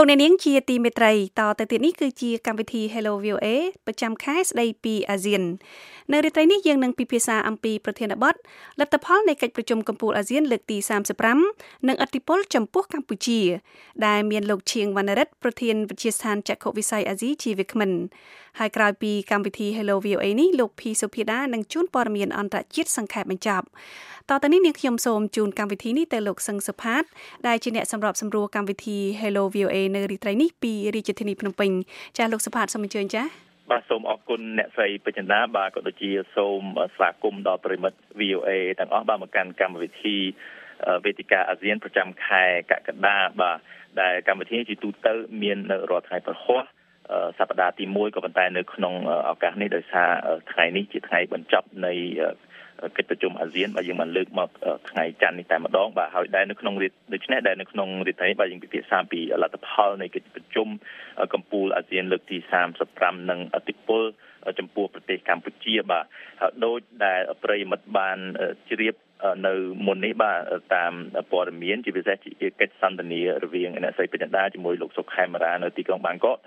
អស់លោកអ្នកនាងជាទីមេត្រីតទៅទៀតនេះគឺជាកម្មវិធី Hello VOA ប្រចាំខែស្ដីពីអាស៊ាននៅរាត្រីនេះយើងនឹងពិភាក្សាអំពីប្រធានបទលទ្ធផលនៃកិច្ចប្រជុំកំពូលអាស៊ានលើកទី35និងអធិបុលចំពោះកម្ពុជា ដែលមានលោកឈៀងវណ្ណរិទ្ធប្រធានវិទ្យាស្ថានចក្ខុវិស័យអាស៊ីជាវាគ្មិនហើយក្រោយពីកម្មវិធី Hello VOA នេះលោកភីសុភាដានឹងជួនព័ត៌មានអន្តរជាតិសង្ខេបបញ្ចប់តទៅនេះនាងខ្ញុំសូមជូនកម្មវិធីនេះទៅលោកសឹងសុផាត ដែលជាអ្នកសម្របសម្រួលកម្មវិធី Hello VOA នៅរាត្រីនេះពីរាជធានីភ្នំពេញចាស់លោកសុផាតសូមអញ្ជើញចាស់បាទសូមអរគុណអ្នកស្រីពេជ្រណាបាទក៏ដូចជាសូមស្វាគមន៍ដល់ប្រិមិត្ត VOA ទាំងអស់បាទមកកាន់កម្មវិធីវេទិកាអាស៊ានប្រចាំខែកក្កដាបាទដែលកម្មវិធីជាទូទៅមាននៅរាល់ថ្ងៃប្រហោះ សប្តាហ៍ទី1ក៏ប៉ុន្តែនៅក្នុងឱកាសនេះដោយសារថ្ងៃនេះជាថ្ងៃបញ្ចប់នៃកិច្ចប្រជុំអាស៊ានបាទយើងបានលើកមកថ្ងៃច័ន្ទនេះតែម្ដងបាទហើយដែលនៅក្នុងដូច្នេះដែលនៅក្នុងរាត្រីបាទយើងពិភាក្សាពីលទ្ធផលនៃកិច្ចប្រជុំកម្ពុជាអាស៊ានលើកទី35និងអតិពលចំពោះប្រទេសកម្ពុជាបាទដោយដែលប្រិយមិត្តបានជ្រាបនៅមុននេះបាទតាមព័ត៌មានជាពិសេសជាកិច្ចសន្ទនារវាងអ្នកស្រីពេជ្រដាជាមួយលោកសុកខេមរានៅទីក្រុងបាងកក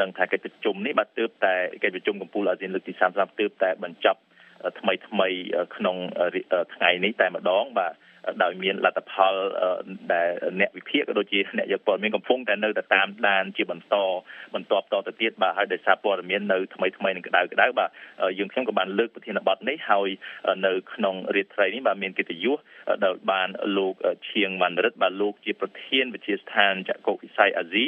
ដឹងថាកិច្ចប្រជុំនេះបាទទើបតែកិច្ចប្រជុំកម្ពុជាអាស៊ានលើកទី30ទើបតែបញ្ចប់ថ្មីថ្មីក្នុងថ្ងៃនេះតែម្ដងបាទ ដោយមានលទ្ធផលដែលអ្នកវិភាគក៏ដូចជាអ្នកយកព័ត៌មានកំពុងតែនៅតែតាមដានជាបន្តបន្តតទៅទៀតបាទហើយដោយសារព័ត៌មាននៅថ្មីថ្មីនឹងក្តៅក្តៅបាទយើងខ្ញុំក៏បានលើកប្រធានបទនេះហើយនៅក្នុងរាត្រីនេះបាទមានកិត្តិយសដែលបានលោកឈៀងវណ្ណរិទ្ធបាទលោកជាប្រធានវិទ្យាស្ថានចក្រវិស័យអាស៊ី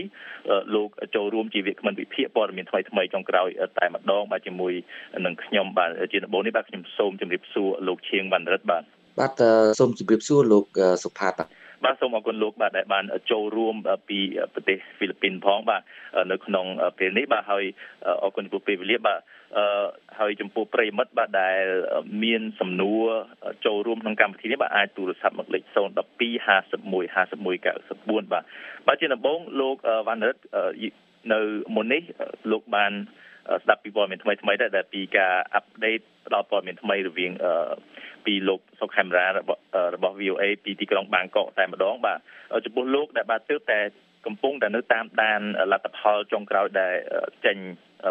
លោកចូលរួមជាវាគ្មិនវិភាគព័ត៌មានថ្មីថ្មីចុងក្រោយតែម្ដងបាទជាមួយនឹងខ្ញុំបាទជាដំបូងនេះបាទខ្ញុំសូមជម្រាបសួរលោកឈៀងវណ្ណរិទ្ធបាទ បាទសូមជម្រាបសួរលោកសុផាតបាទបាទសូមអរគុណលោកបាទដែលបានចូលរួមពីប្រទេសហ្វីលីពីនផងបាទនៅក្នុងពេលនេះបាទហើយអរគុណចំពោះពេលវេលាបាទអឺហើយចំពោះប្រិមិត្តបាទដែលមានសំណួរចូលរួមក្នុងកម្មវិធីនេះបាទអាចទូរស័ព្ទមកលេខ012 51 51 94បាទបាទជាដំបូងលោកវណ្ណរិទ្ធនៅមុននេះលោកបាន ស្ដាប់ពីព័ត៌មានថ្មីថ្មីដែរដែលពីការអាប់ដេតផ្ដល់ព័ត៌មានថ្មីរវាងពីលោកសុកខេមរារបស់របស់ VOA ពីទីក្រុងបាងកកតែម្ដងបាទចំពោះលោកដែលបាទទើបតែកំពុងតែនៅតាមដានលទ្ធផលចុងក្រោយដែលចេញ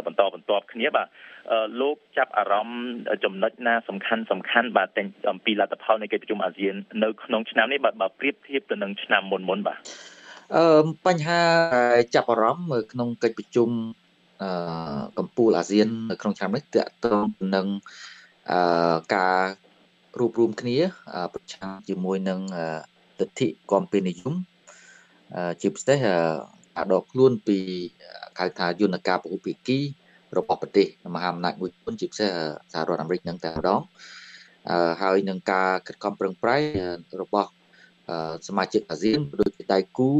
បន្តបន្ទាប់គ្នាបាទលោកចាប់អារម្មណ៍ចំណុចណាសំខាន់សំខាន់បាទតែអំពីលទ្ធផលនៃកិច្ចប្រជុំអាស៊ាននៅក្នុងឆ្នាំនេះបាទបើប្រៀបធៀបទៅនឹងឆ្នាំមុនមុនបាទអឺបញ្ហាចាប់អារម្មណ៍ក្នុងកិច្ចប្រជុំ អឺកម្ពុជាអាស៊ាននៅក្នុងឆ្នាំនេះតកតងនឹងអឺការរួបរวมគ្នាប្រឆាំងជាមួយនឹងទិដ្ឋិគំពេនិយមជាពិសេសការដកខ្លួនពីហៅថាយន្តការពហុភាគីរបស់ប្រទេសមហាអំណាចមួយចំនួនជាពិសេសសហរដ្ឋអាមេរិកនឹងតែម្ដងហើយនឹងការខិតខំប្រឹងប្រែងរបស់សមាជិកអាស៊ានដូចជាដៃគូ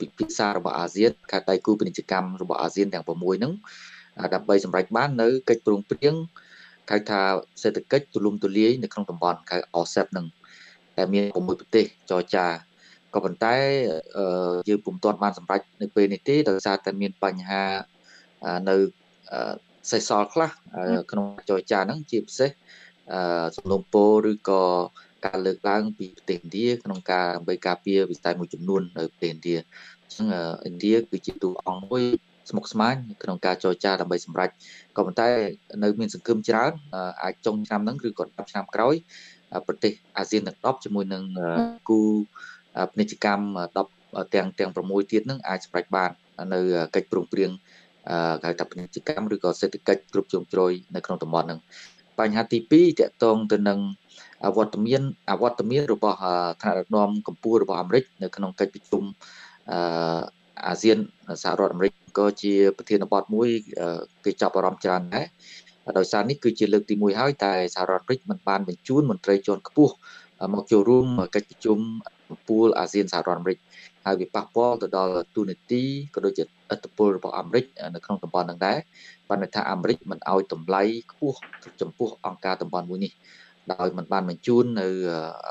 ពិភាក្សារបស់អាស៊ានការដៃគូពាណិជ្ជកម្មរបស់អាស៊ានទាំង6ហ្នឹងដើម្បីសម្រេចបាននៅកិច្ចព្រមព្រៀងហៅថាសេដ្ឋកិច្ចទូលំទូលាយនៅក្នុងតំបន់ហៅ OSCE នឹងតែមាន6ប្រទេសចរចាក៏ប៉ុន្តែយើងពុំទាន់បានសម្រេចនៅពេលនេះទេដោយសារតែមានបញ្ហានៅសេសសល់ខ្លះក្នុងចរចាហ្នឹងជាពិសេសសំណុំពរឬក៏ ការលើកឡើងពីប្រទេសឥណ្ឌាក្នុងការដើម្បីការពារវិស័យមួយចំនួននៅប្រទេសឥណ្ឌាអញ្ចឹងឥណ្ឌាគឺជាតួអង្គមួយស្មុគស្មាញក្នុងការចរចាដើម្បីសម្រេចក៏ប៉ុន្តែនៅមានសង្ឃឹមច្រើនអាចចុងឆ្នាំហ្នឹងឬក៏10ឆ្នាំក្រោយប្រទេសអាស៊ានទាំង10ជាមួយនឹងគូពាណិជ្ជកម្ម10ទាំងទាំង6ទៀតហ្នឹងអាចសម្រេចបាននៅកិច្ចព្រមព្រៀងហៅថាពាណិជ្ជកម្មឬក៏សេដ្ឋកិច្ចគ្រប់ជ្រុងជ្រោយនៅក្នុងតំបន់ហ្នឹង បញ្ហាទី2តកតងទៅនឹងអវត្តមានអវត្តមានរបស់ថ្នាក់ដឹកនាំកម្ពុជារបស់អាមេរិកនៅក្នុងកិច្ចប្រជុំអឺអាស៊ានសហរដ្ឋអាមេរិកក៏ជាប្រធានបទមួយគេចាប់អារម្មណ៍ច្រើនដែរដោយសារនេះគឺជាលើកទី1ហើយតែសហរដ្ឋអាមេរិកមិនបានបញ្ជូនមន្ត្រីជាន់ខ្ពស់មកចូលរួមកិច្ចប្រជុំពូលអាស៊ានសហរដ្ឋអាមេរិក ហើយវាប៉ះពាល់ទៅដល់ទូនាទីក៏ដូចជាឥទ្ធិពលរបស់អាមេរិកនៅក្នុងតំបន់ហ្នឹងដែរបានន័យថាអាមេរិកមិនអោយតម្លៃខ្ពស់ចំពោះអង្គការតំបន់មួយនេះដោយមិនបានបញ្ជូននៅ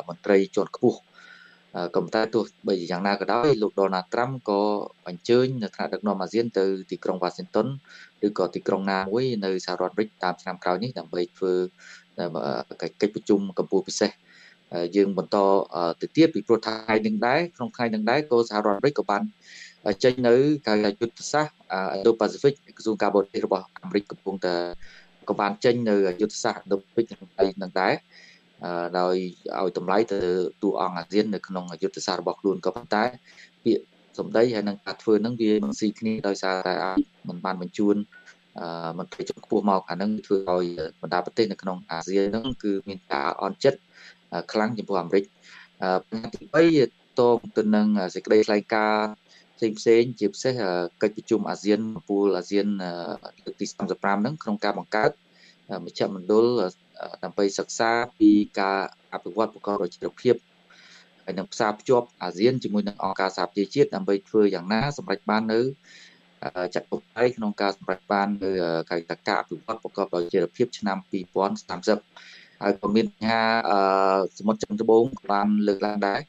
មន្ត្រីជាន់ខ្ពស់ក៏តែទោះបីយ៉ាងណាក៏ដោយលោកដូណាល់ត្រាំក៏អញ្ជើញនៅថ្នាក់ដឹកនាំអាស៊ានទៅទីក្រុងវ៉ាស៊ីនតោនឬក៏ទីក្រុងណាមួយនៅសហរដ្ឋអាមេរិកតាមឆ្នាំក្រោយនេះដើម្បីធ្វើកិច្ចប្រជុំកម្ពុជាពិសេស យើងបន្តទៅទៀតពីព្រោះថ្ងៃនឹងដែរក្នុងថ្ងៃនឹងដែរក៏សហរដ្ឋអាមេរិកក៏បានចេញនៅការយុទ្ធសាស្ត្រ Indo-Pacific ក្រសួងការបរទេសរបស់អាមេរិកកំពុងតែក៏បានចេញនៅយុទ្ធសាស្ត្រ Indo-Pacific នឹងដែរដោយឲ្យតម្លៃទៅតួអង្គអាស៊ាននៅក្នុងយុទ្ធសាស្ត្ររបស់ខ្លួនក៏ប៉ុន្តែពាក្យសម្ដីហើយនឹងការធ្វើហ្នឹងវាមិនស៊ីគ្នាដោយសារតែអាចមិនបានបញ្ជូនអឺមន្ត្រីជាន់ខ្ពស់មកអាហ្នឹងធ្វើឲ្យបណ្ដាប្រទេសនៅក្នុងអាស៊ានហ្នឹងគឺមានការអន់ចិត្ត ខ្លាំងចំពោះអាមេរិកបញ្ហាទី3តងទៅនឹងសេចក្តីថ្លែងការណ៍ផ្សេងផ្សេងជាពិសេសកិច្ចប្រជុំអាស៊ានពូលអាស៊ានលើកទី35ហ្នឹងក្នុងការបង្កើតមជ្ឈមណ្ឌលដើម្បីសិក្សាពីការអភិវឌ្ឍប្រកបដោយចីរភាពហើយនឹងផ្សារភ្ជាប់អាស៊ានជាមួយនឹងអង្គការសហប្រជាជាតិដើម្បីធ្វើយ៉ាងណាសម្រេចបាននៅចាត់ទុកឯក្នុងការសម្រេចបាននៅកាយតកៈអភិវឌ្ឍប្រកបដោយចីរភាពឆ្នាំ2030 ហើយក៏មានបញ្ហាសមុទ្រចិនត្បូងបានលើកឡើងដែរ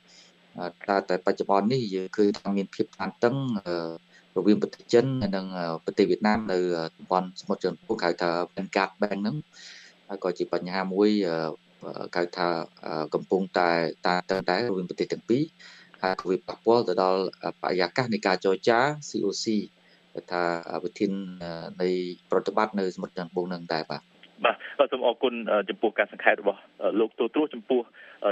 តែតែបច្ចុប្បន្ននេះយើងឃើញថាមានភាពតានតឹងរវាងប្រទេសចិននិងប្រទេសវៀតណាមនៅតំបន់សមុទ្រចិនត្បូងហៅថា Bank Bank ហ្នឹងហើយក៏ជាបញ្ហាមួយគេថាកំពុងតែតាតឹងដែររវាងប្រទេសទាំងពីរហើយក៏វាប៉ះពាល់ទៅដល់បរិយាកាសនៃការចរចា COC ថាវិធាននៃប្រតិបត្តិនៅសមុទ្រចិនត្បូងនឹងដែរបាទ បាទសូមអរគុណចំពោះការសង្ខេបរបស់លោកទូទ្រោះចំពោះ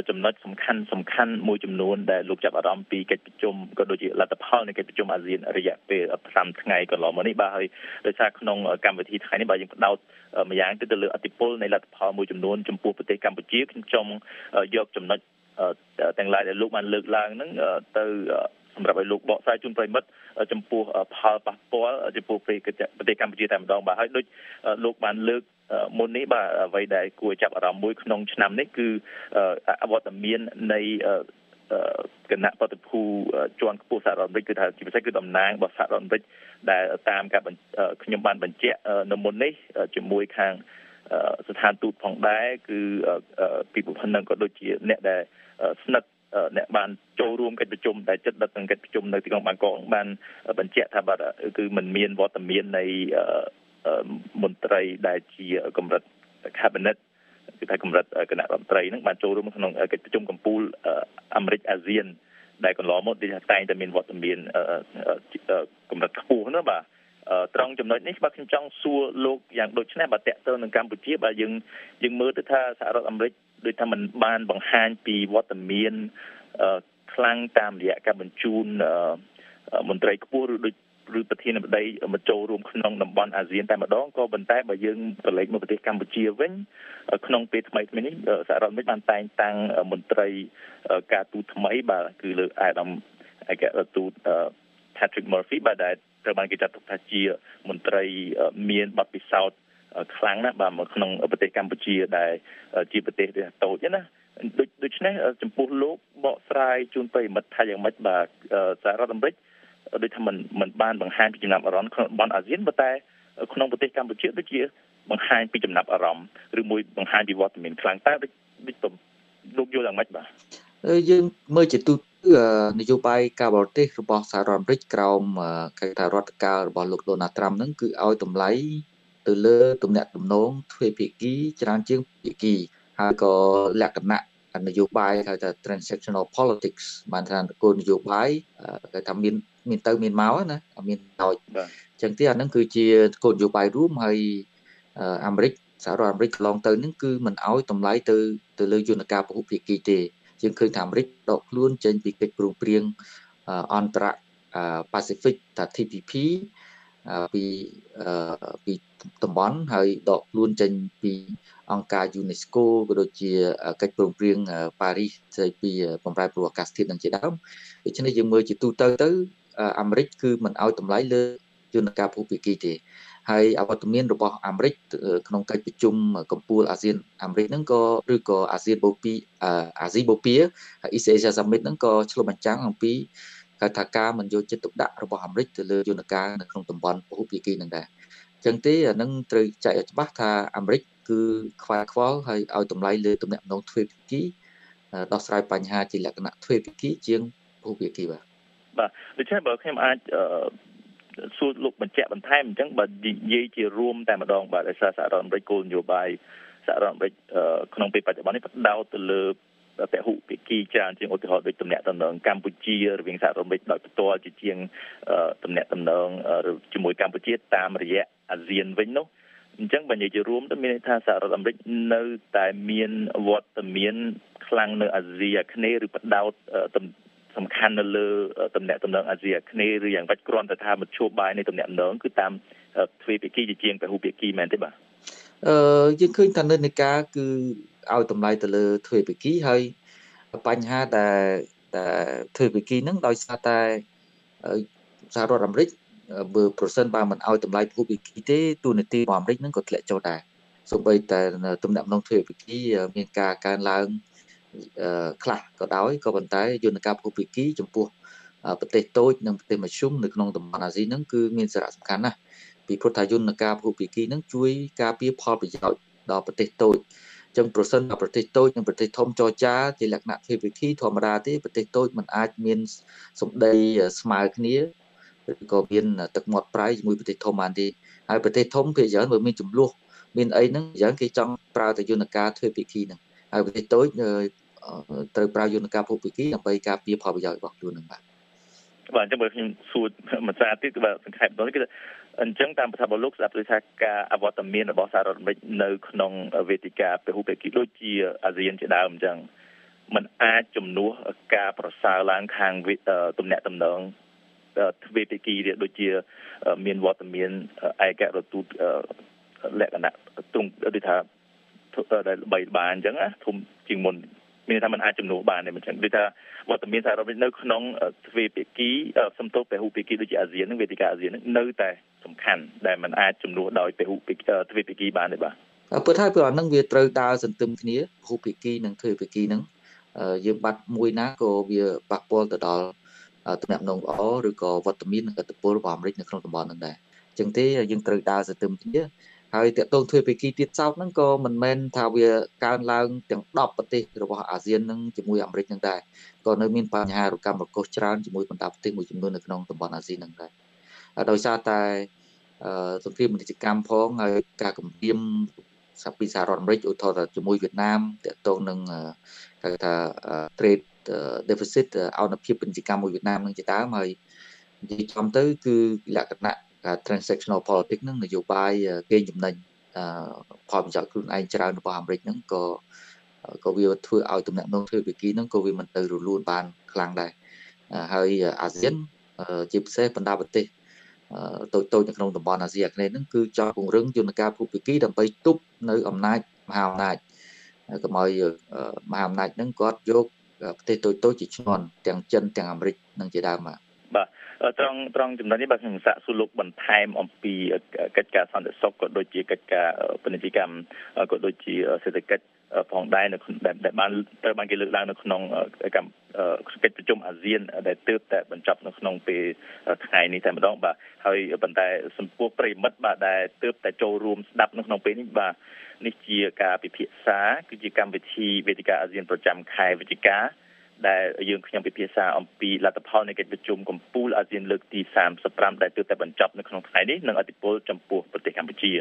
ចំណុចសំខាន់សំខាន់មួយចំនួនដែលលោកចាប់អារម្មណ៍ពីកិច្ចប្រជុំក៏ដូចជាលទ្ធផលនៃកិច្ចប្រជុំអាស៊ានរយៈពេល5ថ្ងៃកន្លងមកនេះបាទហើយដោយសារក្នុងកម្មវិធីថ្ងៃនេះបាទយើងផ្ដោតម្យ៉ាងទៅទៅលើអតិពលនៃលទ្ធផលមួយចំនួនចំពោះប្រទេសកម្ពុជាខ្ញុំចង់យកចំណុចទាំងឡាយដែលលោកបានលើកឡើងហ្នឹងទៅ សម្រាប់ឲ្យលោកបកស្រាយជូនប្រិមិត្តចំពោះផលប៉ះពាល់ចំពោះប្រទេសកម្ពុជាតែម្ដងបាទហើយដូចលោកបានលើកមុននេះបាទអ្វីដែលគួរចាប់អារម្មណ៍មួយក្នុងឆ្នាំនេះគឺអវត្តមាននៃគណៈបតិភូជាន់ខ្ពស់សហរដ្ឋអាមេរិកគឺថាជាពិសេសគឺតំណាងរបស់សហរដ្ឋអាមេរិកដែលតាមការខ្ញុំបានបញ្ជាក់នៅមុននេះជាមួយខាងស្ថានទូតផងដែរគឺពីប្រព័ន្ធនឹងក៏ដូចជាអ្នកដែលស្និទ្ធ អ្នកបានចូលរួមកិច្ចប្រជុំដែលចិត្តដឹកនឹងកិច្ចប្រជុំនៅទីក្រុងបាងកកបានបញ្ជាក់ថាបាទគឺมันមានវត្តមាននៃមន្ត្រីដែលជាកម្រិត cabinet គឺថាកម្រិតគណៈរដ្ឋមន្ត្រីហ្នឹងបានចូលរួមក្នុងកិច្ចប្រជុំកម្ពុជាអាមេរិកអាស៊ានដែលកន្លងមកដូចថាតែងតែមានវត្តមានកម្រិតខ្ពស់ណាបាទត្រង់ចំណុចនេះបាទខ្ញុំចង់សួរលោកយ៉ាងដូចនេះបាទតកតទៅនឹងកម្ពុជាបាទយើងយើងមើលទៅថាសហរដ្ឋអាមេរិក ដូចថាมันបានបង្ហាញពីវត្តមានខ្លាំងតាមរយៈការបញ្ជូនមន្ត្រីខ្ពស់ឬដូចឬប្រធានាធិបតីមកចូលរួមក្នុងតំបន់អាស៊ានតែម្ដងក៏ប៉ុន្តែបើយើងប្រឡេកមកប្រទេសកម្ពុជាវិញក្នុងពេលថ្មីថ្មីនេះសហរដ្ឋអាមេរិកបានតែងតាំងមន្ត្រីការទូតថ្មីបាទគឺលើអាដាមឯកទូត Patrick Murphy បាទដែលត្រូវបានគេចាត់ទុកថាជាមន្ត្រីមានបទពិសោធន៍ ខ្លាំងណាស់បាទមកក្នុងប្រទេសកម្ពុជាដែលជាប្រទេសតូចណាដូដូច្នេះចំពោះលោកបកស្រាយជូនប្រិមិត្តថាយ៉ាងម៉េចបាទសហរដ្ឋអាមេរិកដូចថាមិនមិនបានបង្ហាញពីចំណាប់អារម្មណ៍ក្នុងបណ្ដអាស៊ានប៉ុន្តែក្នុងប្រទេសកម្ពុជាដូចជាបង្ហាញពីចំណាប់អារម្មណ៍ឬមួយបង្ហាញពីវត្តមានខ្លាំងតើដូចដូចលោកយល់យ៉ាងម៉េចបាទយើងមើលជាទូទៅនយោបាយការបរទេសរបស់សហរដ្ឋអាមេរិកក្រោមកិច្ចការរដ្ឋការរបស់លោកដូណាល់ត្រាំហ្នឹងគឺឲ្យតម្លៃ ទៅលើទំនាក់ទំនងទ្វេភាគីច្រើនជាងភាគីហើយក៏លក្ខណៈនយោបាយហៅថា transactional politics បានថាគោលនយោបាយគេថាមានមានទៅមានមកណាមានដោយអញ្ចឹងទីអាហ្នឹងគឺជាគោលនយោបាយរួមហើយអាមេរិកសហរដ្ឋអាមេរិកកន្លងទៅហ្នឹងគឺមិនអោយតម្លៃទៅទៅលើយន្តការពហុភាគីទេយើងឃើញថាអាមេរិកដកខ្លួនចេញពីកិច្ចព្រមព្រៀងអន្តរប៉ាស៊ីហ្វិកថា TPP ពីពី តំបន់ហើយដកខ្លួនចេញពីអង្គការ UNESCO ក៏ដូចជាកិច្ចព្រមព្រៀងប៉ារីសស្ដីពីបំរែព្រោះអាកាសធាតុនឹងជាដើមដូច្នេះយើងមើលជាទូទៅទៅអាមេរិកគឺមិនអោយតម្លៃលើយន្តការភូភាគីទេហើយអវត្តមានរបស់អាមេរិកក្នុងកិច្ចប្រជុំកម្ពុជាអាស៊ានអាមេរិកហ្នឹងក៏ឬក៏អាស៊ានបូពីអាស៊ីបូព៌ា East Asia Summit ហ្នឹងក៏ឆ្លុះបញ្ចាំងអំពីការថាការមិនយកចិត្តទុកដាក់របស់អាមេរិកទៅលើយន្តការនៅក្នុងតំបន់ពហុភាគីហ្នឹងដែរអញ្ចឹងទេអានឹងត្រូវចែកឲ្យច្បាស់ថាអាមេរិកគឺខ្វល់ខ្វល់ហើយឲ្យតម្លៃលើទំនាក់ទំនងទ្វេភាគីដោះស្រាយបញ្ហាជាលក្ខណៈទ្វេភាគីជាងពហុភាគីបាទបាទដូច្នេះបើខ្ញុំអាចសួរលោកបញ្ជាក់បន្ថែមអញ្ចឹងបើនិយាយជារួមតែម្ដងបាទដោយសារសហរដ្ឋអាមេរិកគោលនយោបាយសហរដ្ឋអាមេរិកក្នុងពេលបច្ចុប្បន្ននេះផ្ដោតទៅលើ ពហុភាគីច្រើនជាងឧទាហរណ៍ដូចតំណែងតំណងកម្ពុជារវាងសហរដ្ឋអាមេរិកដោយផ្ទាល់ជាជាងតំណែងតំណងជាមួយកម្ពុជាតាមរយៈអាស៊ានវិញនោះអញ្ចឹងបើនិយាយជារួមទៅមានន័យថាសហរដ្ឋអាមេរិកនៅតែមានវត្តមានខ្លាំងនៅអាស៊ីអាគ្នេយ៍ឬបដោតសំខាន់នៅលើតំណែងតំណងអាស៊ីអាគ្នេយ៍ឬយ៉ាងវ៉េចគ្រាន់តែថាមធ្យោបាយនៃតំណែងតំណងគឺតាមទ្វេភាគីជាជាងពហុភាគីមែនទេបាទ អឺយើងឃើញថានិន្នាការគឺឲ្យតម្លៃទៅលើទ្វេភាគីហើយបញ្ហាដែលតែទ្វេភាគីហ្នឹងដោយសារតែសហរដ្ឋអាមេរិកបើប្រសិនបើមិនឲ្យតម្លៃពហុភាគីទេទូនាទីរបស់អាមេរិកហ្នឹងក៏ធ្លាក់ចុះដែរសូម្បីតែទំនាក់ទំនងទ្វេភាគីមានការកើនឡើងខ្លះក៏ដោយក៏ប៉ុន្តែយន្តការពហុភាគីចំពោះប្រទេសតូចនិងប្រទេសមធ្យមនៅក្នុងតំបន់អាស៊ីហ្នឹងគឺមានសារៈសំខាន់ណាស់ ពីព្រោះថាយន្តការពហុភាគីហ្នឹងជួយការពារផលប្រយោជន៍ដល់ប្រទេសតូចចឹងប្រសិនបើប្រទេសតូចនិងប្រទេសធំចរចាជាលក្ខណៈទ្វេភាគីធម្មតាទេប្រទេសតូចมันអាចមានសម្ដីស្មើគ្នាឬក៏មានទឹកមាត់ប្រៃជាមួយប្រទេសធំបានទេហើយប្រទេសធំភាគច្រើនបើមានចំនួនមានអីហ្នឹងយ៉ាងគេចង់ប្រើតែយន្តការទ្វេភាគីហ្នឹងហើយប្រទេសតូចត្រូវប្រើយន្តការភពភាគីដើម្បីការពារផលប្រយោជន៍របស់ខ្លួននឹងបាទបាទអញ្ចឹងបើខ្ញុំសួរមួយសារទៀតគឺបាទសង្ខេបទៅគឺ អញ្ចឹងតាមប្រធានបលោកស្ដាប់ឮថាការអវត្តមានរបស់សហរដ្ឋអាមេរិកនៅក្នុងវេទិកាពហុភាគីដូចជាអាស៊ានជាដើមអញ្ចឹងมันអាចជំនួសការប្រសើរឡើងខាងទំនាក់ទំនងទ្វេភាគីដូចជាមានវត្តមានឯករដ្ឋទូតលក្ខណៈទ្រង់ដូចថាដែលល្បីបានអញ្ចឹងណាធំជាងមុនមានថាมันអាចជំនួសបានទេមិនចឹងដូចថាវត្តមានសហរដ្ឋអាមេរិកនៅក្នុងទ្វេភាគីសំទោសពហុភាគីដូចជាអាស៊ាននឹងវេទិកាអាស៊ាននឹងនៅតែ សំខាន់ដែលมันអាចជំនួសដោយពហុភាគីទ្វេភាគីបានទេបាទពិតហើយព្រោះអានឹងវាត្រូវដើរសន្ទឹមគ្នាពហុភាគីនិងទ្វេភាគីនឹងយើងបាត់មួយណាក៏វាប៉ះពាល់ទៅដល់ទំនាក់ទំនងល្អឬក៏វត្តមាននិងឥទ្ធិពលរបស់អាមេរិកនៅក្នុងតំបន់នឹងដែរអញ្ចឹងទេយើងត្រូវដើរសន្ទឹមគ្នាហើយតកតងទ្វេភាគីទៀតសោតហ្នឹងក៏មិនមែនថាវាកើនឡើងទាំង10ប្រទេសរបស់អាស៊ាននឹងជាមួយអាមេរិកនឹងដែរក៏នៅមានបញ្ហារកម្មរកុសច្រើនជាមួយបណ្ដាប្រទេសមួយចំនួននៅក្នុងតំបន់អាស៊ីនឹងដែរ ដោយសារតែសង្គ្រាមពាណិជ្ជកម្មផងហើយការគំរាមសាពីសហរដ្ឋអាមេរិកឧទាហរណ៍ជាមួយវៀតណាមតកតងនឹងគេថា trade deficit អនុភាពពាណិជ្ជកម្មមួយវៀតណាមនឹងជាដើមហើយនិយាយចំទៅ គឺលក្ខណៈ transactional politics ហ្នឹងនយោបាយគេចំណេញផលប្រយោជន៍ខ្លួនឯងច្រើនរបស់អាមេរិកហ្នឹងក៏ក៏វាធ្វើឲ្យតំណែងធ្វើវិគីហ្នឹងក៏វាមិនទៅរលូនបានខ្លាំងដែរហើយអាស៊ានជាពិសេសបណ្ដាប្រទេស តូចតូចនៅក្នុងតំបន់អាស៊ីអាគ្នេយ៍ហ្នឹងគឺចង់ពង្រឹងយន្តការភូមិភាគីដើម្បីទប់នៅអំណាចមហាអំណាចកុំឲ្យមហាអំណាចហ្នឹងគាត់យកប្រទេសតូចតូចជាឈ្នន់ទាំងចិនទាំងអាមេរិកនឹងជាដើមបាទបាទ ត្រង់ត្រង់ចំណុចនេះបាទខ្ញុំសាកសួរលោកបន្ថែមអំពីកិច្ចការសន្តិសុខក៏ដូចជាកិច្ចការពាណិជ្ជកម្មក៏ដូចជាសេដ្ឋកិច្ចផងដែរនៅដែលបានត្រូវបានគេលើកឡើងនៅក្នុងកម្មកិច្ចប្រជុំអាស៊ានដែលទើបតែបញ្ចប់នៅក្នុងពេលថ្ងៃនេះតែម្ដងបាទហើយប៉ុន្តែសម្ពោះប្រិមិត្តបាទដែលទើបតែចូលរួមស្ដាប់នៅក្នុងពេលនេះបាទនេះជាការពិភាក្សាគឺជាកម្មវិធីវេទិកាអាស៊ានប្រចាំខែវិច្ឆិកា ដែលយើងខ្ញុំពិភាក្សាអំពីលទ្ធផលនៃកិច្ចប្រជុំកំពូលអាស៊ានលើកទី35ដែលទើបតែបញ្ចប់នៅក្នុងថ្ងៃនេះនិងអធិពលចំពោះប្រទេសកម្ពុជា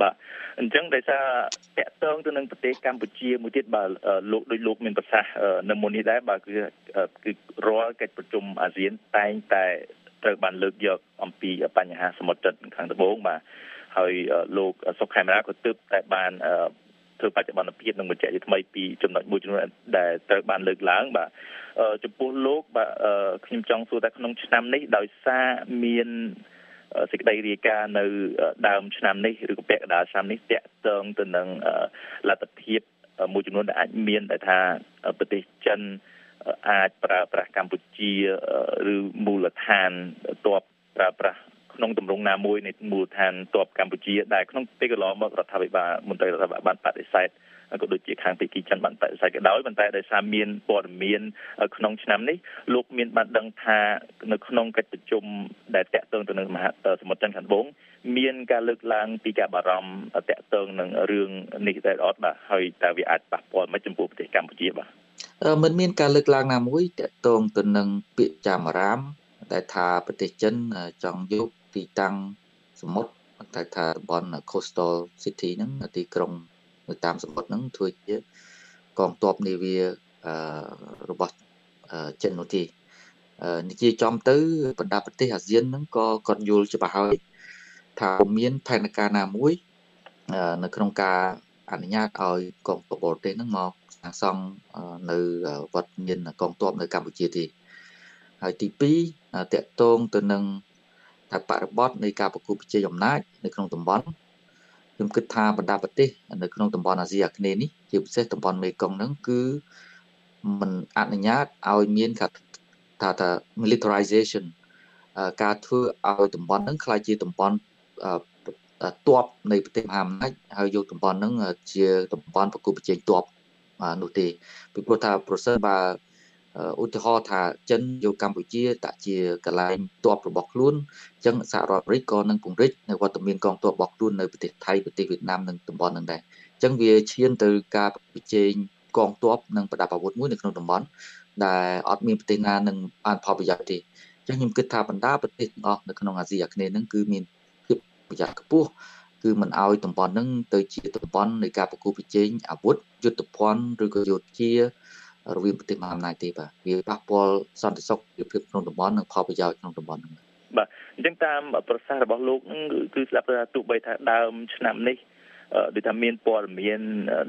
បាទអញ្ចឹងដោយសារតកតងទៅនឹងប្រទេសកម្ពុជាមួយទៀតបាទលោកដូចលោកមានប្រសាសន៍នៅមុននេះដែរបាទគឺគឺរាល់កិច្ចប្រជុំអាស៊ានតែងតែ ត្រូវបានលើកយកអំពីបញ្ហាសមុទ្រទឹកខាងត្បូងបាទហើយលោកសុខខេមរាក៏ទើបតែបានធ្វើបច្ចុប្បន្នភាពនឹងបញ្ជាក់ជាថ្មីពីចំណុចមួយចំនួនដែលត្រូវបានលើកឡើងបាទចំពោះលោកបាទខ្ញុំចង់សួរថាក្នុងឆ្នាំនេះដោយសារមានសេចក្តីរាយការណ៍នៅដើមឆ្នាំនេះឬក៏ពាក់កណ្ដាលឆ្នាំនេះតាក់ទងទៅនឹងលទ្ធភាពមួយចំនួនដែលអាចមានដែលថាប្រទេសចិនអា ចប្រើប្រាស់កម្ពុជាឬមូលដ្ឋានតបប្រើប្រាស់ក្នុងទម្រង់ណាមួយនៃមូលដ្ឋានតបកម្ពុជាដែលក្នុងពេលកន្លងមករដ្ឋាភិបាលមន្ត្រីរដ្ឋាភិបាលបានបដិសេធក៏ដូចជាខាងពេគីចិនបានបដិសេធក៏ដោយប៉ុន្តែដោយសារមានព័ត៌មានក្នុងឆ្នាំនេះលោកមានបានដឹងថានៅក្នុងកិច្ចប្រជុំដែលតាក់ទងទៅនឹងមហាសមុទ្រចិនខាងត្បូងមានការលើកឡើងពីការបារម្ភតាក់ទងនឹងរឿងនេះដែរអត់បាទហើយតើវាអាចប៉ះពាល់មកចំពោះប្រទេសកម្ពុជាបាទ មិនមានការលើកឡើងណាមួយតកតងទៅនឹងពាក្យចាមរាមតែថាប្រទេសចិនចង់យកទីតាំងសមុទ្រតែថាតំបន់ coastal city ហ្នឹងទីក្រុងនៅតាមសមុទ្រហ្នឹងធ្វើជាកងទ័ពនាវារបស់ចិននោះទេនិយាយចំទៅបណ្ដាប្រទេសអាស៊ានហ្នឹងក៏គាត់យល់ច្បាស់ហើយថាមានផែនការណាមួយនៅក្នុងការ អនុញ្ញាតឲ្យកងទ័ពបរទេសហ្នឹងមកសាងសង់នៅវត្តមានកងទ័ពនៅកម្ពុជាទេហើយទី2តកតងទៅនឹងថាបរិបទនៃការប្រគល់ប្រជាអំណាចនៅក្នុងតំបន់ខ្ញុំគិតថាបណ្ដាប្រទេសនៅក្នុងតំបន់អាស៊ីអាគ្នេយ៍នេះជាពិសេសតំបន់មេគង្គហ្នឹងគឺมันអនុញ្ញាតឲ្យមានថាថា militarization ការធ្វើឲ្យតំបន់ហ្នឹងក្លាយជាតំបន់ ទ័ពនៃប្រទេសមហាអំណាចហើយយកតំបន់ហ្នឹងជាតំបន់ប្រគល់ប្រជែងទ័ពនោះទេពីព្រោះថាប្រសិនបើឧទាហរណ៍ថាចិនយកកម្ពុជាដាក់ជាកន្លែងទ័ពរបស់ខ្លួនអញ្ចឹងសហរដ្ឋអាមេរិកក៏នឹងពង្រីកនៅវត្តមានកងទ័ពរបស់ខ្លួននៅប្រទេសថៃប្រទេសវៀតណាមនិងតំបន់នឹងដែរអញ្ចឹងវាឈានទៅការប្រជែងកងទ័ពនិងប្រដាប់អាវុធមួយនៅក្នុងតំបន់ដែលអត់មានប្រទេសណានឹងបានផលប្រយោជន៍ទេអញ្ចឹងខ្ញុំគិតថាបណ្ដាប្រទេសទាំងអស់នៅក្នុងអាស៊ីអាគ្នេយ៍ហ្នឹងគឺមានភាព ប្រយោជន៍ខ្ពស់គឺមិនអោយតំបន់ហ្នឹងទៅជាតំបន់នៃការប្រគល់ប្រជែងអាវុធយុទ្ធភ័ណ្ឌឬក៏យោធារវាងប្រទេសមហាអំណាចទេបាទវាប៉ះពាល់សន្តិសុខភាពក្នុងតំបន់និងផលប្រយោជន៍ក្នុងតំបន់ហ្នឹងបាទអញ្ចឹងតាមប្រសាសន៍របស់លោកហ្នឹងគឺស្ដាប់ថាទោះបីថាដើមឆ្នាំនេះដូចថាមានព័ត៌មាន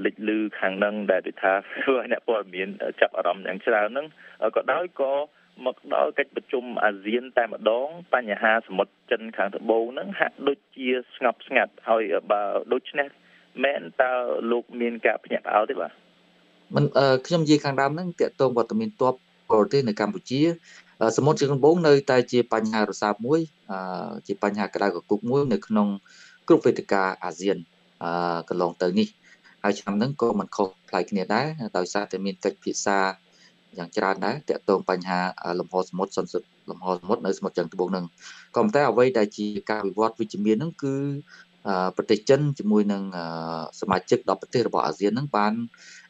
លេចលឺខាងហ្នឹងដែលដូចថាធ្វើឲ្យអ្នកព័ត៌មានចាប់អារម្មណ៍យ៉ាងច្រើនហ្នឹងក៏ដោយក៏ មកដល់កិច្ចប្រជុំអាស៊ានតែម្ដង បញ្ហាសមុទ្រចិនខាងត្បូងហ្នឹងហាក់ដូចជាស្ងប់ស្ងាត់ហើយបើដូច្នេះមែនតើលោកមានការភ្ញាក់ផ្អើលទេបាទមិនខ្ញុំនិយាយខាងដើមហ្នឹងតកតងវត្តមានទ័ពបរទេសនៅកម្ពុជាសមុទ្រជើងដំបូងនៅតែជាបញ្ហារសើបមួយជាបញ្ហាក្តៅកគុកមួយនៅក្នុងគ្រប់វេទិកាអាស៊ានកន្លងទៅនេះហើយឆ្នាំហ្នឹងក៏មិនខុសប្លែកគ្នាដែរដោយសារតែមានកិច្ចពិសា យ៉ាងច្រើនដែរតកតងបញ្ហាលំហសមុទ្រសន្តិលំហសមុទ្រនៅសមុទ្រជើងត្បូងហ្នឹងក៏ប៉ុន្តែអ្វីដែលជាការវិវត្តវិជ្ជមានហ្នឹងគឺប្រទេសចិនជាមួយនឹងសមាជិក10ប្រទេសរបស់អាស៊ានហ្នឹងបាន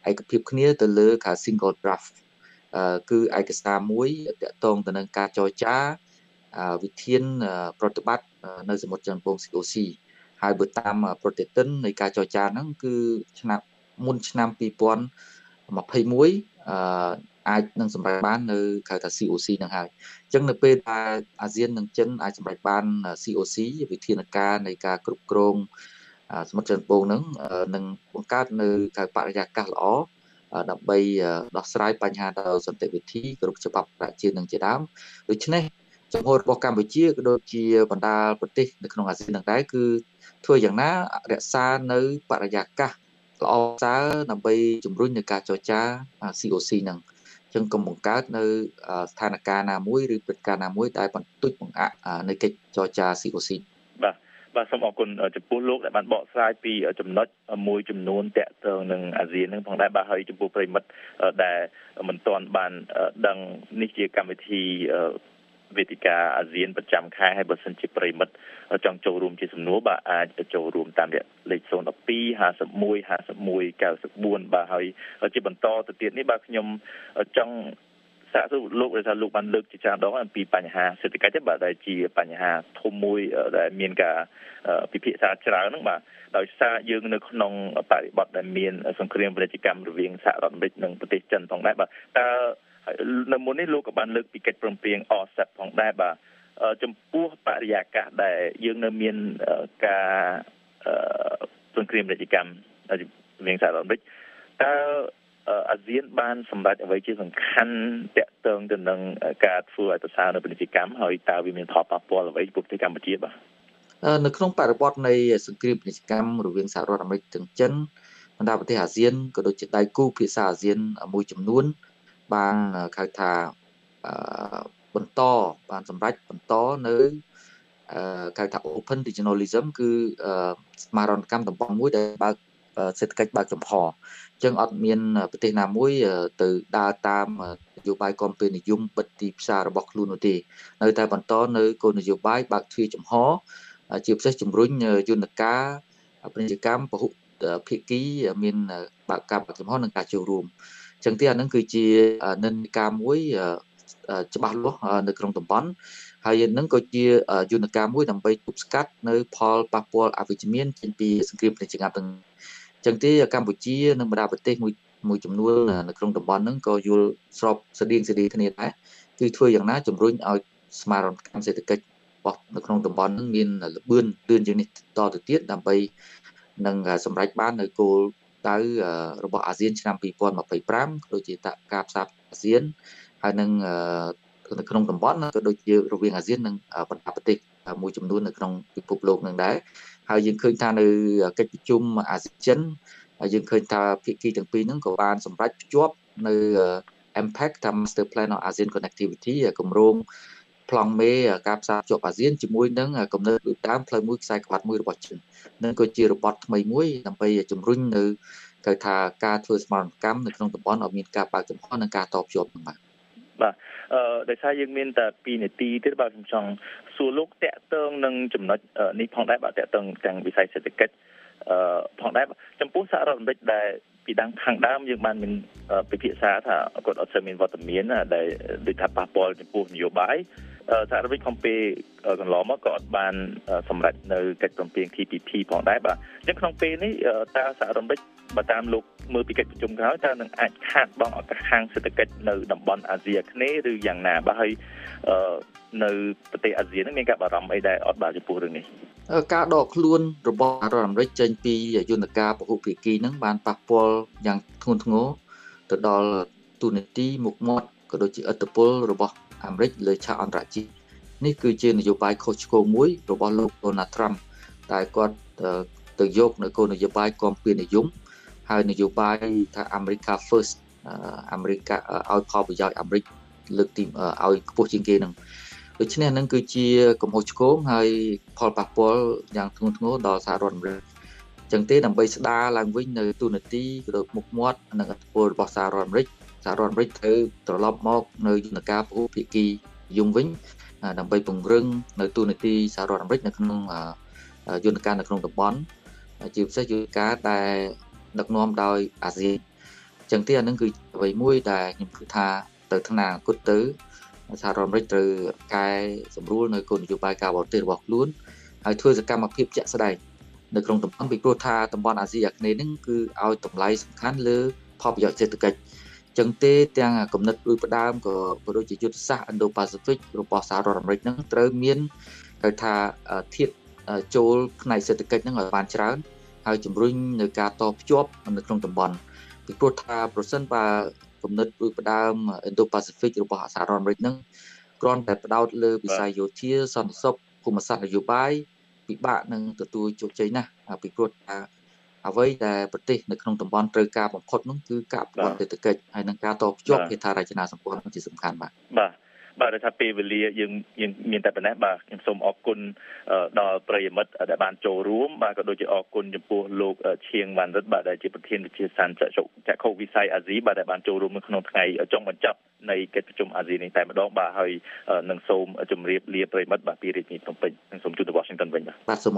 ឯកភាពគ្នាទៅលើការ single draft គឺឯកសារមួយតកតងទៅនឹងការចរចាវិធានប្រតិបត្តិនៅសមុទ្រជើងត្បូង COC ហើយបើតាមប្រតិទិននៃការចរចាហ្នឹងគឺឆ្នាំមុនឆ្នាំ2021អឺ អាចនឹងសម្រេចបាននៅហៅថា COC នឹងហើយអញ្ចឹងនៅពេលដែលអាស៊ាននិងចិនអាចសម្រេចបាន COC វិធានការនៃការគ្រប់គ្រងសមុទ្រចិនពោងនឹងនឹងបង្កើតនៅកៅបរិយាកាសល្អដើម្បីដោះស្រាយបញ្ហាដោយសន្តិវិធីគ្រប់ច្បាប់ប្រជានឹងជាដើមដូច្នេះចំហរបស់កម្ពុជាក៏ដូចជាបណ្ដាប្រទេសនៅក្នុងអាស៊ាននឹងដែរគឺធ្វើយ៉ាងណារក្សានៅបរិយាកាសល្អសើដើម្បីជំរុញនៅការចរចា COC នឹង ចឹងកុំបង្កើតនៅស្ថានភាពណាមួយឬព្រឹត្តិការណ៍ណាមួយដែលបន្ទុចបង្អាក់នៃកិច្ចចរចា COC បាទបាទសូមអរគុណចំពោះលោកដែលបានបកស្រាយពីចំណុចមួយចំនួនតកតងនឹងអាស៊ាននឹងផងដែរបាទហើយចំពោះប្រិមិត្តដែលមិនទាន់បានដឹងនេះជាកម្មវិធី វេទិកាអាស៊ានប្រចាំខែហើយបើសិនជាប្រិមិត្តចង់ចូលរួមជាសំណួរបាទអាចចូលរួមតាមលេខ012 51 51 94បាទហើយជាបន្តទៅទៀតនេះបាទខ្ញុំចង់សាកសួរលោកថាលោកបានលើកជាច្រើនដងអំពីបញ្ហាសេដ្ឋកិច្ចទេបាទដែលជាបញ្ហាធំមួយដែលមានការពិភាក្សាច្រើនហ្នឹងបាទដោយសារយើងនៅក្នុងបរិបទដែលមានសង្គ្រាមពាណិជ្ជកម្មរវាងសហរដ្ឋអាមេរិកនិងប្រទេសចិនផងដែរបាទតើ នៅមុននេះលោកក៏បានលើកពីកិច្ចព្រមព្រៀង RCEP ផងដែរបាទចំពោះបរិយាកាសដែលយើងនៅមានការសង្គ្រាមពាណិជ្ជកម្មរវាងសហរដ្ឋអាមេរិកតើអាស៊ានបានសម្រេចអ្វីជាសំខាន់តាក់ទងទៅនឹងការធ្វើឲ្យប្រសើរនៅពាណិជ្ជកម្មហើយតើវាមានផលប៉ះពាល់អ្វីពុកប្រទេសកម្ពុជាបាទនៅក្នុងបរិបទនៃសង្គ្រាមពាណិជ្ជកម្មរវាងសហរដ្ឋអាមេរិកនិងចិនបណ្ដាប្រទេសអាស៊ានក៏ដូចជាដៃគូភាសាអាស៊ានមួយចំនួន បានហៅថាបន្តបានសម្រេចបន្តនៅគេថា open regionalism គឺស្មារតីកម្មតំបន់មួយដែលបើកសេដ្ឋកិច្ចបើកចំហអញ្ចឹងអត់មានប្រទេសណាមួយទៅដើរតាមនយោបាយកំពេលនិយមបិទទីផ្សាររបស់ខ្លួននោះទេនៅតែបន្តនៅគោលនយោបាយបើកទ្វារចំហជាពិសេសជំរុញយន្តការពាណិជ្ជកម្មពហុភាគីមានបើកការបើកចំហនិងការចូលរួម ចឹងទេអានឹងគឺជានិន្នាការមួយច្បាស់លាស់នៅក្នុងតំបន់ហើយនឹងក៏ជាយន្តការមួយដើម្បីទប់ស្កាត់នៅផលប៉ះពាល់អវិជ្ជមានចេញពីសង្គ្រាមពាណិជ្ជកម្មទាំងចឹងទេកម្ពុជានិងបណ្ដាប្រទេសមួយមួយចំនួននៅក្នុងតំបន់ហ្នឹងក៏យល់ស្របស្តៀងស្តៀងគ្នាដែរគឺធ្វើយ៉ាងណាជំរុញឲ្យស្មារតីកម្មសេដ្ឋកិច្ចរបស់នៅក្នុងតំបន់ហ្នឹងមានលបឿនលឿនជាងនេះតទៅទៀតដើម្បីនឹងសម្រេចបាននៅគោល ដៅរបស់អាស៊ានឆ្នាំ2025ដូចជាតការផ្សារអាស៊ានហើយនឹងនៅក្នុងតំបន់ក៏ដូចជារវាងអាស៊ាននិងបណ្ដាប្រទេសមួយចំនួននៅក្នុងពិភពលោកនឹងដែរហើយយើងឃើញថានៅកិច្ចប្រជុំអាស៊ានហើយយើងឃើញថាភាគីទាំងពីរហ្នឹងក៏បានសម្រេចភ្ជាប់នៅ impact តាម Master Plan of ASEAN Connectivity គម្រោង ប្លង់មេការផ្សារភ្ជាប់អាស៊ានជាមួយនឹងកំណើតដូចតាមផ្លូវមួយខ្សែក្បាត់មួយរបស់ចិននឹងក៏ជារបត់ថ្មីមួយដើម្បីជំរុញនៅគេថាការធ្វើស្មារតីកម្មនៅក្នុងតំបន់ឲ្យមានការបើកចំហនិងការតភ្ជាប់នឹងបាទបាទអឺដោយសារយើងមានតែ2នាទីទៀតបាទខ្ញុំចង់សួរលោកតកតងនឹងចំណុចនេះផងដែរបាទតកតងទាំងវិស័យសេដ្ឋកិច្ចអឺផងដែរចំពោះសហរដ្ឋអាមេរិកដែលពីដើមខាងដើមយើងបានមានពិភាក្សាថាគាត់អត់សូវមានវត្តមានដែលដូចថាប៉ះពាល់ចំពោះនយោបាយ សហរដ្ឋអាមេរិកខំពេលកន្លងមកក៏អត់បានសម្រេចនៅកិច្ចព្រមព្រៀង TPP ផងដែរបាទអញ្ចឹងក្នុងពេលនេះតើសហរដ្ឋអាមេរិកបើតាមលោកមើលពីកិច្ចប្រជុំក្រោយតើនឹងអាចខាតបង់ឱកាសខាងសេដ្ឋកិច្ចនៅតំបន់អាស៊ីអាគ្នេយ៍ឬយ៉ាងណាបាទហើយនៅប្រទេសអាស៊ាននឹងមានការបារម្ភអីដែរអត់បាទចំពោះរឿងនេះការដកខ្លួនរបស់រដ្ឋអាមេរិកចេញពីយន្តការពហុភាគីនឹងបានប៉ះពាល់យ៉ាងធ្ងន់ធ្ងរទៅដល់ទូនាទីមុខមាត់ក៏ដូចជាឥទ្ធិពលរបស់ អាមេរិកលើឆាកអន្តរជាតិនេះគឺជានយោបាយខុសឆ្គងមួយរបស់លោក Donald Trump តែគាត់ទៅយកនៅគោលនយោបាយគាំពៀនិយមហើយនយោបាយថា America First អាមេរិកឲ្យផលប្រយោជន៍អាមេរិកលើកទីឲ្យខ្ពស់ជាងគេនឹងដូច្នេះនឹងគឺជាកំហុសឆ្គងហើយផលប៉ះពាល់យ៉ាងធ្ងន់ធ្ងរដល់សហរដ្ឋអាមេរិកចឹងទេដើម្បីស្ដារឡើងវិញនៅទូនាទីក៏ដូចមុខមាត់និងអធិពលរបស់សហរដ្ឋអាមេរិក សហរដ្ឋអាមេរិកត្រូវត្រឡប់មកនៅយន្តការពហុភាគីយំវិញដើម្បីពង្រឹងនៅទូនាទីសហរដ្ឋអាមេរិកនៅក្នុងយន្តការនៅក្នុងតំបន់ជាពិសេសយន្តការដែលដឹកនាំដោយអាស៊ានអញ្ចឹងទេអានឹងគឺអ្វីមួយដែលខ្ញុំគិតថាទៅថ្នាក់អង្គុតទៅសហរដ្ឋអាមេរិកត្រូវកែសម្រួលនៅគោលនយោបាយការបរទេសរបស់ខ្លួនហើយធ្វើសកម្មភាពជាក់ស្ដែងនៅក្នុងតំបន់ពីព្រោះថាតំបន់អាស៊ីអាគ្នេយ៍ហ្នឹងគឺឲ្យតម្លៃសំខាន់លើផលប្រយោជន៍សេដ្ឋកិច្ច ចឹងទេទាំងគំនិតដូចផ្ដើមក៏ក៏ដូចជាយុទ្ធសាស្ត្រ Indo-Pacific របស់សហរដ្ឋអាមេរិកហ្នឹងត្រូវមានគេថាធៀបចូលផ្នែកសេដ្ឋកិច្ចហ្នឹងឲ្យបានច្រើនហើយជំរុញនៅការតភ្ជាប់នៅក្នុងតំបន់ពីព្រោះថាប្រសិនបើគំនិតដូចផ្ដើម Indo-Pacific របស់សហរដ្ឋអាមេរិកហ្នឹងគ្រាន់តែផ្ដោតលើវិស័យយោធាសន្តិសុខភូមិសាស្ត្រនយោបាយពិបាកនឹងទទួលជោគជ័យណាស់ពីព្រោះថា អ្វីដែលប្រទេសនៅក្នុងតំបន់ត្រូវការបំផុតនោះគឺការប្រព័ន្ធសេដ្ឋកិច្ចហើយនិងការតភ្ជាប់ហេដ្ឋារចនាសម្ព័ន្ធជាសំខាន់បាទបាទបាទថាពេលវេលាយើងយើងមានតែប៉ុណ្ណេះបាទខ្ញុំសូមអរគុណដល់ប្រិយមិត្តដែលបានចូលរួមបាទក៏ដូចជាអរគុណចំពោះលោកឈៀងវ៉ាន់រិទ្ធបាទដែលជាប្រធានវិទ្យាសាស្ត្រចក្ខុវិស័យអាស៊ីបាទដែលបានចូលរួមនៅក្នុងថ្ងៃចុងបញ្ចប់នៃកិច្ចប្រជុំអាស៊ីនេះតែម្ដងបាទហើយនឹងសូមជម្រាបលាប្រិយមិត្តបាទពីរាជធានីភ្នំពេញនិងសូមជូនទៅ Washington វិញបាទបាទសូម